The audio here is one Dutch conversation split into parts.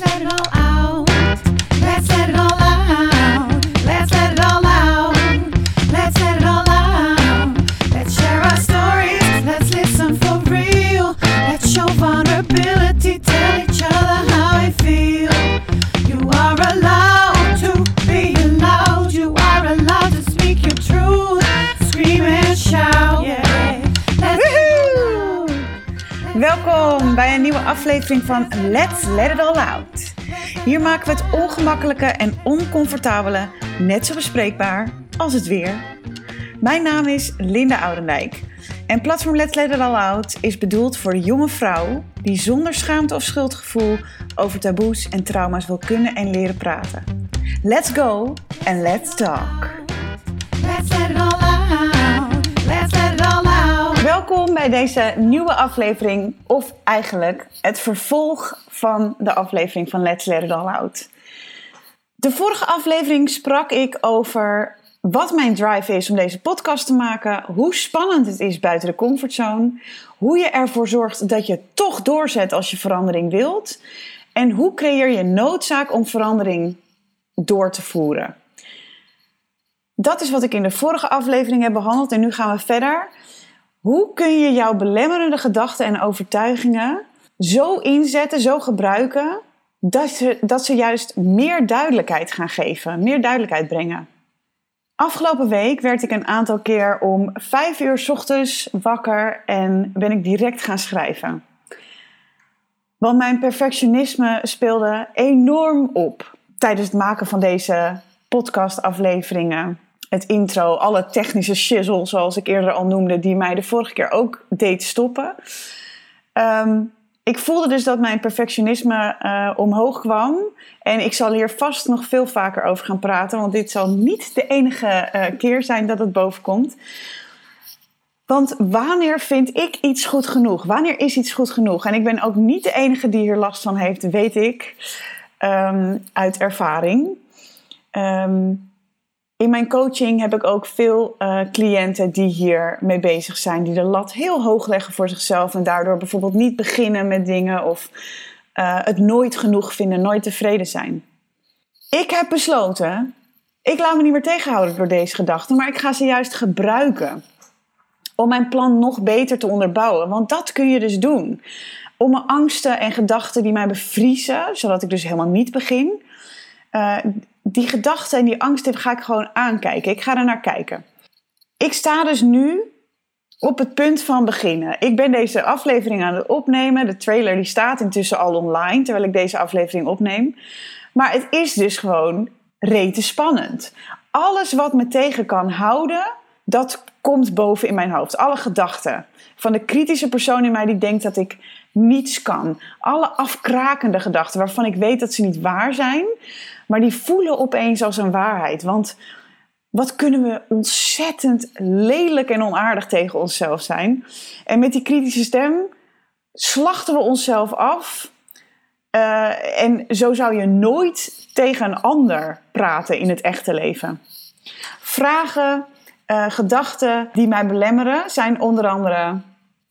Let's let it all Welkom bij een nieuwe aflevering van Let's Let It All Out. Hier maken we het ongemakkelijke en oncomfortabele net zo bespreekbaar als het weer. Mijn naam is Linda Oudendijk en platform Let's Let It All Out is bedoeld voor jonge vrouw die zonder schaamte of schuldgevoel over taboes en trauma's wil kunnen en leren praten. Let's go and let's talk. Let's let it all out. Deze nieuwe aflevering, of eigenlijk het vervolg van de aflevering van Let's Let It All Out. De vorige aflevering sprak ik over wat mijn drive is om deze podcast te maken, hoe spannend het is buiten de comfortzone, hoe je ervoor zorgt dat je toch doorzet als je verandering wilt en hoe creëer je noodzaak om verandering door te voeren. Dat is wat ik in de vorige aflevering heb behandeld en nu gaan we verder. Hoe kun je jouw belemmerende gedachten en overtuigingen zo inzetten, zo gebruiken, dat ze, dat ze juist meer duidelijkheid gaan geven, meer duidelijkheid brengen? Afgelopen week werd ik een aantal keer om vijf uur ochtends wakker en ben ik direct gaan schrijven. Want mijn perfectionisme speelde enorm op tijdens het maken van deze podcastafleveringen. Het intro, alle technische shizzle, zoals ik eerder al noemde, die mij de vorige keer ook deed stoppen. Ehm, ik voelde dus dat mijn perfectionisme eh, omhoog kwam. En ik zal hier vast nog veel vaker over gaan praten, want dit zal niet de enige eh, keer zijn dat het bovenkomt. Want wanneer vind ik iets goed genoeg? Wanneer is iets goed genoeg? En ik ben ook niet de enige die hier last van heeft, weet ik, ehm, uit ervaring. Ehm, in mijn coaching heb ik ook veel eh, cliënten die hier mee bezig zijn, die de lat heel hoog leggen voor zichzelf en daardoor bijvoorbeeld niet beginnen met dingen of eh, het nooit genoeg vinden, nooit tevreden zijn. Ik heb besloten, ik laat me niet meer tegenhouden door deze gedachten, maar ik ga ze juist gebruiken om mijn plan nog beter te onderbouwen. Want dat kun je dus doen. Om mijn angsten en gedachten die mij bevriezen, zodat ik dus helemaal niet begin, eh, die gedachten en die angsten ga ik gewoon aankijken. Ik ga er naar kijken. Ik sta dus nu op het punt van beginnen. Ik ben deze aflevering aan het opnemen. De trailer die staat intussen al online terwijl ik deze aflevering opneem. Maar het is dus gewoon rete spannend. Alles wat me tegen kan houden, dat komt boven in mijn hoofd. Alle gedachten. Van de kritische persoon in mij die denkt dat ik niets kan. Alle afkrakende gedachten waarvan ik weet dat ze niet waar zijn. Maar die voelen opeens als een waarheid. Want wat kunnen we ontzettend lelijk en onaardig tegen onszelf zijn. En met die kritische stem slachten we onszelf af. Eh, en zo zou je nooit tegen een ander praten in het echte leven. Vragen, eh, gedachten die mij belemmeren zijn onder andere: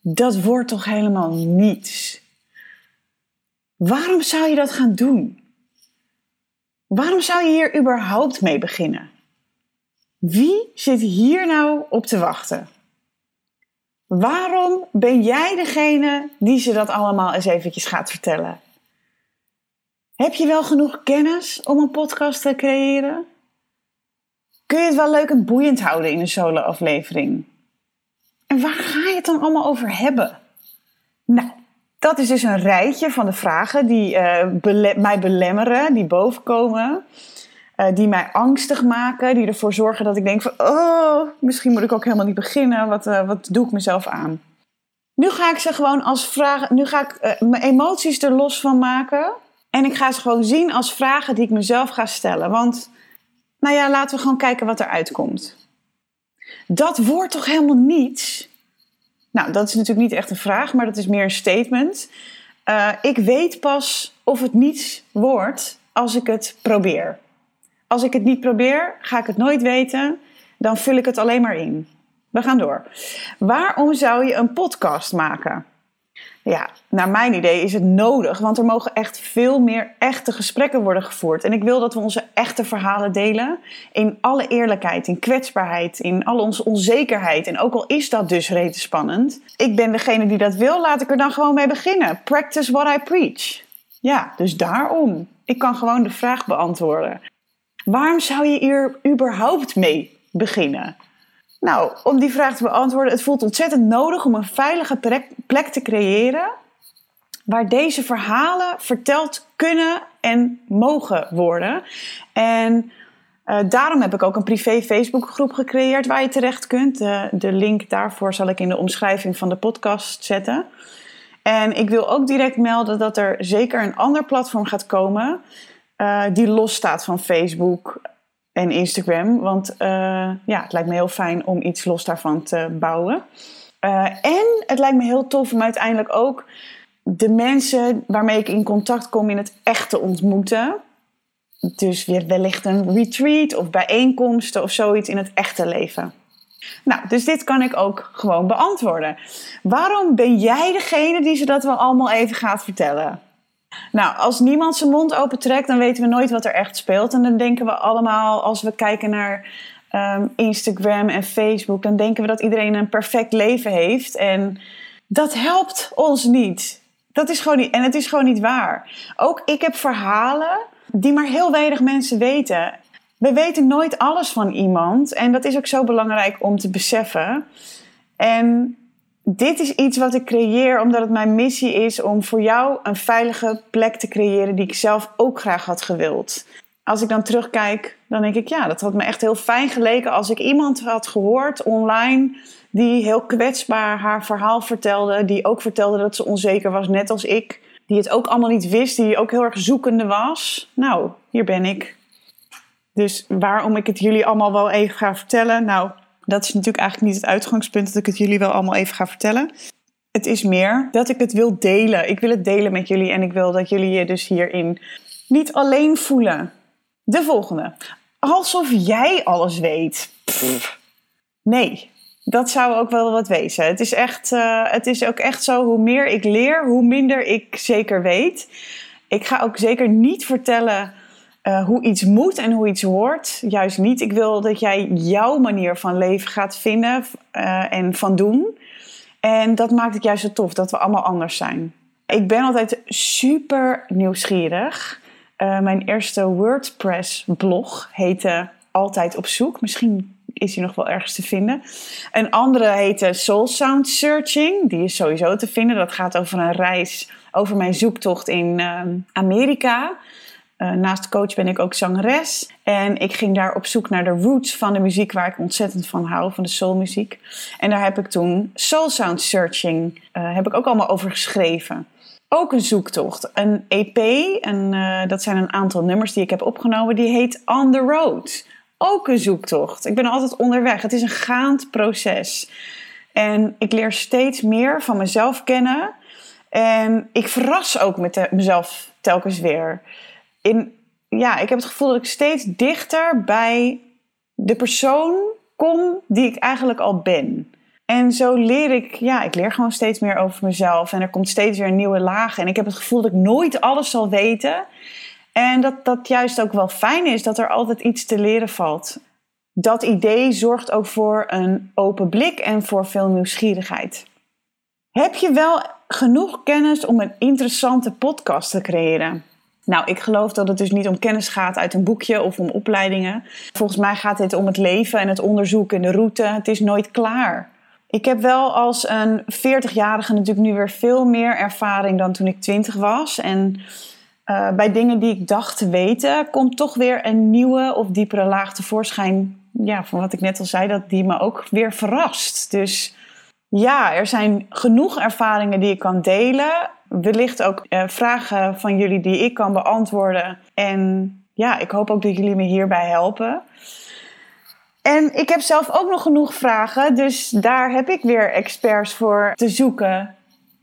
dat wordt toch helemaal niets? Waarom zou je dat gaan doen? Waarom zou je hier überhaupt mee beginnen? Wie zit hier nou op te wachten? Waarom ben jij degene die ze dat allemaal eens eventjes gaat vertellen? Heb je wel genoeg kennis om een podcast te creëren? Kun je het wel leuk en boeiend houden in een solo-aflevering? En waar ga je het dan allemaal over hebben? Nou, dat is dus een rijtje van de vragen die eh, mij belemmeren, die bovenkomen. eh, die mij angstig maken, die ervoor zorgen dat ik denk van... oh, misschien moet ik ook helemaal niet beginnen. Wat, eh, wat doe ik mezelf aan? Nu ga ik ze gewoon als vragen... Nu ga ik mijn emoties er los van maken. En ik ga ze gewoon zien als vragen die ik mezelf ga stellen. Want, nou ja, laten we gewoon kijken wat er uitkomt. Dat wordt toch helemaal niets? Nou, dat is natuurlijk niet echt een vraag, maar dat is meer een statement. Eh, ik weet pas of het niets wordt als ik het probeer. Als ik het niet probeer, ga ik het nooit weten. Dan vul ik het alleen maar in. We gaan door. Waarom zou je een podcast maken? Ja, naar mijn idee is het nodig, want er mogen echt veel meer echte gesprekken worden gevoerd. En ik wil dat we onze echte verhalen delen in alle eerlijkheid, in kwetsbaarheid, in al onze onzekerheid. En ook al is dat dus rete spannend, ik ben degene die dat wil, laat ik er dan gewoon mee beginnen. Practice what I preach. Ja, dus daarom. Ik kan gewoon de vraag beantwoorden. Waarom zou je hier überhaupt mee beginnen? Nou, om die vraag te beantwoorden, het voelt ontzettend nodig om een veilige plek, te creëren waar deze verhalen verteld kunnen en mogen worden. En uh, daarom heb ik ook een privé Facebookgroep gecreëerd waar je terecht kunt. De, de link daarvoor zal ik in de omschrijving van de podcast zetten. En ik wil ook direct melden dat er zeker een ander platform gaat komen uh, die losstaat van Facebook en Instagram. Want uh, ja, het lijkt me heel fijn om iets los daarvan te bouwen. Uh, en het lijkt me heel tof om uiteindelijk ook de mensen waarmee ik in contact kom in het echt te ontmoeten. Dus weer wellicht een retreat of bijeenkomsten of zoiets in het echte leven. Nou, dus dit kan ik ook gewoon beantwoorden. Waarom ben jij degene die ze dat wel allemaal even gaat vertellen? Nou, als niemand zijn mond opentrekt, dan weten we nooit wat er echt speelt. En dan denken we allemaal, als we kijken naar um, Instagram en Facebook, dan denken we dat iedereen een perfect leven heeft. En dat helpt ons niet. Dat is gewoon niet, en het is gewoon niet waar. Ook ik heb verhalen die maar heel weinig mensen weten. We weten nooit alles van iemand. En dat is ook zo belangrijk om te beseffen. En dit is iets wat ik creëer omdat het mijn missie is om voor jou een veilige plek te creëren die ik zelf ook graag had gewild. Als ik dan terugkijk, dan denk ik ja, dat had me echt heel fijn geleken als ik iemand had gehoord online die heel kwetsbaar haar verhaal vertelde, die ook vertelde dat ze onzeker was, net als ik, die het ook allemaal niet wist, die ook heel erg zoekende was. Nou, hier ben ik. Dus waarom ik het jullie allemaal wel even ga vertellen, nou, dat is natuurlijk eigenlijk niet het uitgangspunt dat ik het jullie wel allemaal even ga vertellen. Het is meer dat ik het wil delen. Ik wil het delen met jullie en ik wil dat jullie je dus hierin niet alleen voelen. De volgende. Alsof jij alles weet. Nee, dat zou ook wel wat wezen. Het is, echt, uh, het is ook echt zo, hoe meer ik leer, hoe minder ik zeker weet. Ik ga ook zeker niet vertellen uh, hoe iets moet en hoe iets hoort. Juist niet. Ik wil dat jij jouw manier van leven gaat vinden uh, en van doen. En dat maakt het juist zo tof, dat we allemaal anders zijn. Ik ben altijd super nieuwsgierig. Uh, mijn eerste WordPress-blog heette Altijd op zoek. Misschien is hij nog wel ergens te vinden. Een andere heette Soul Sound Searching. Die is sowieso te vinden. Dat gaat over een reis, over mijn zoektocht in Amerika. Uh, naast coach ben ik ook zangeres. En ik ging daar op zoek naar de roots van de muziek waar ik ontzettend van hou, van de soulmuziek. En daar heb ik toen Soul Sound Searching, uh, heb ik ook allemaal over geschreven. Ook een zoektocht. Een EP, en uh, dat zijn een aantal nummers die ik heb opgenomen, die heet On the Road. Ook een zoektocht. Ik ben altijd onderweg. Het is een gaand proces. En ik leer steeds meer van mezelf kennen. En ik verras ook met mezelf telkens weer in, ja, ik heb het gevoel dat ik steeds dichter bij de persoon kom die ik eigenlijk al ben. En zo leer ik, ja, ik leer gewoon steeds meer over mezelf. En er komt steeds weer een nieuwe laag. En ik heb het gevoel dat ik nooit alles zal weten. En dat dat juist ook wel fijn is, dat er altijd iets te leren valt. Dat idee zorgt ook voor een open blik en voor veel nieuwsgierigheid. Heb je wel genoeg kennis om een interessante podcast te creëren? Nou, ik geloof dat het dus niet om kennis gaat uit een boekje of om opleidingen. Volgens mij gaat dit om het leven en het onderzoek en de route. Het is nooit klaar. Ik heb wel als een 40-jarige natuurlijk nu weer veel meer ervaring dan toen ik 20 was. En uh, bij dingen die ik dacht te weten, komt toch weer een nieuwe of diepere laag tevoorschijn. Ja, van wat ik net al zei, dat die me ook weer verrast. Dus ja, er zijn genoeg ervaringen die ik kan delen wellicht ook uh, vragen van jullie die ik kan beantwoorden. En ja, ik hoop ook dat jullie me hierbij helpen. En ik heb zelf ook nog genoeg vragen, dus daar heb ik weer experts voor te zoeken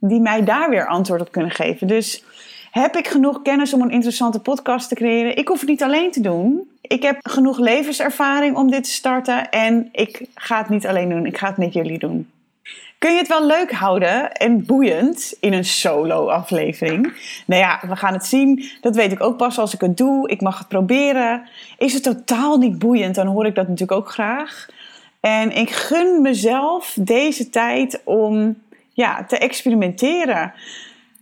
die mij daar weer antwoord op kunnen geven. Dus heb ik genoeg kennis om een interessante podcast te creëren? Ik hoef het niet alleen te doen. Ik heb genoeg levenservaring om dit te starten en ik ga het niet alleen doen, ik ga het met jullie doen. Kun je het wel leuk houden en boeiend in een solo-aflevering? Nou ja, we gaan het zien. Dat weet ik ook pas als ik het doe. Ik mag het proberen. Is het totaal niet boeiend, dan hoor ik dat natuurlijk ook graag. En ik gun mezelf deze tijd om ja, te experimenteren.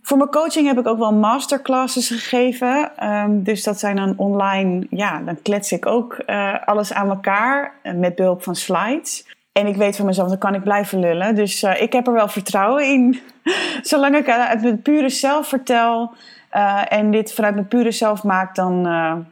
Voor mijn coaching heb ik ook wel masterclasses gegeven. Um, dus dat zijn dan online, ja, dan klets ik ook uh, alles aan elkaar uh, met behulp van slides. En ik weet van mezelf, dan kan ik blijven lullen. Dus uh, ik heb er wel vertrouwen in. Zolang ik uit mijn pure zelf vertel en dit vanuit mijn pure zelf maak, dan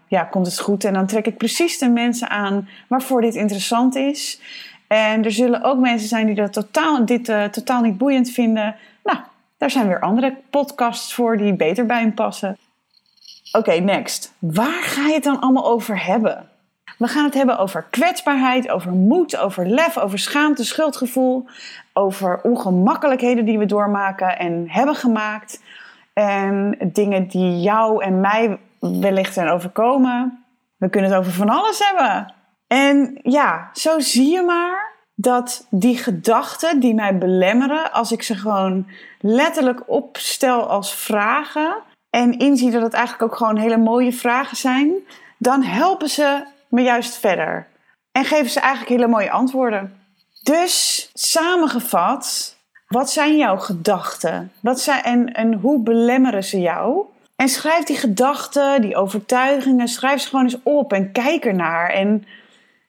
ja, komt het goed. En dan trek ik precies de mensen aan waarvoor dit interessant is. En er zullen ook mensen zijn die dat totaal, dit totaal niet boeiend vinden. Nou, daar zijn weer andere podcasts voor die beter bij hem passen. Oké, next. Waar ga je het dan allemaal over hebben? We gaan het hebben over kwetsbaarheid, over moed, over lef, over schaamte, schuldgevoel, over ongemakkelijkheden die we doormaken en hebben gemaakt. En dingen die jou en mij wellicht zijn overkomen. We kunnen het over van alles hebben. En ja, zo zie je maar dat die gedachten die mij belemmeren, als ik ze gewoon letterlijk opstel als vragen en inzie dat het eigenlijk ook gewoon hele mooie vragen zijn, dan helpen ze me juist verder. En geven ze eigenlijk hele mooie antwoorden. Dus samengevat, wat zijn jouw gedachten? Wat zijn, en, en hoe belemmeren ze jou? En schrijf die gedachten, die overtuigingen, schrijf ze gewoon eens op en kijk ernaar. En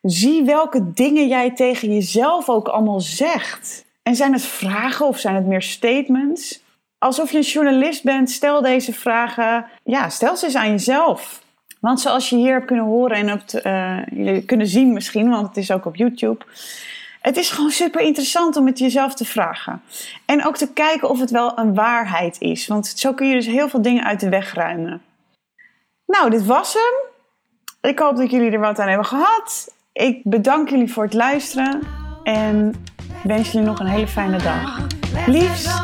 Zie welke dingen jij tegen jezelf ook allemaal zegt. En zijn het vragen of zijn het meer statements? Alsof je een journalist bent, stel deze vragen. Ja, stel ze eens aan jezelf. Want zoals je hier hebt kunnen horen en op uh, kunnen zien misschien, want het is ook op YouTube. Het is gewoon super interessant om het jezelf te vragen. En ook te kijken of het wel een waarheid is. Want zo kun je dus heel veel dingen uit de weg ruimen. Nou, dit was hem. Ik hoop dat jullie er wat aan hebben gehad. Ik bedank jullie voor het luisteren en wens jullie nog een hele fijne dag. Liefs!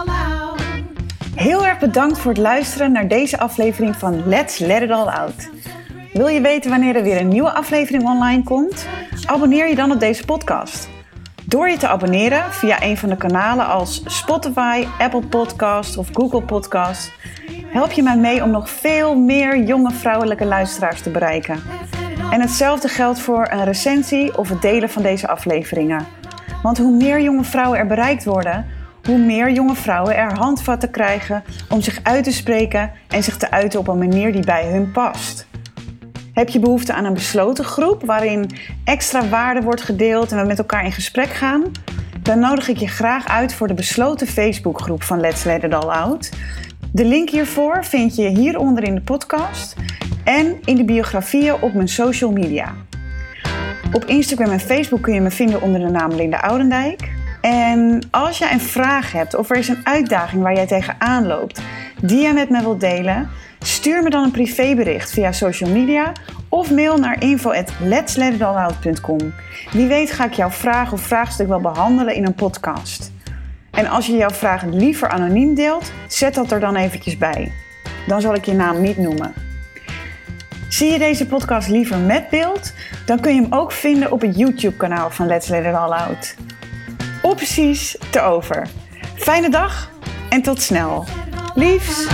Heel erg bedankt voor het luisteren naar deze aflevering van Let's Let It All Out. Wil je weten wanneer er weer een nieuwe aflevering online komt? Abonneer je dan op deze podcast. Door je te abonneren via een van de kanalen als Spotify, Apple Podcast of Google Podcast, help je mij mee om nog veel meer jonge vrouwelijke luisteraars te bereiken. En hetzelfde geldt voor een recensie of het delen van deze afleveringen. Want hoe meer jonge vrouwen er bereikt worden, hoe meer jonge vrouwen er handvatten krijgen om zich uit te spreken en zich te uiten op een manier die bij hun past. Heb je behoefte aan een besloten groep waarin extra waarde wordt gedeeld en we met elkaar in gesprek gaan? Dan nodig ik je graag uit voor de besloten Facebookgroep van Let's Let It All Out. De link hiervoor vind je hieronder in de podcast en in de biografieën op mijn social media. Op Instagram en Facebook kun je me vinden onder de naam Linda Oudendijk. En als jij een vraag hebt of er is een uitdaging waar jij tegenaan loopt die jij met me wilt delen, stuur me dan een privébericht via social media of mail naar info@letsletitalout.com. Wie weet ga ik jouw vraag of vraagstuk wel behandelen in een podcast. En als je jouw vraag liever anoniem deelt, zet dat er dan eventjes bij. Dan zal ik je naam niet noemen. Zie je deze podcast liever met beeld? Dan kun je hem ook vinden op het YouTube-kanaal van Let's Let It All Out. Op precies te over. Fijne dag en tot snel. Liefs!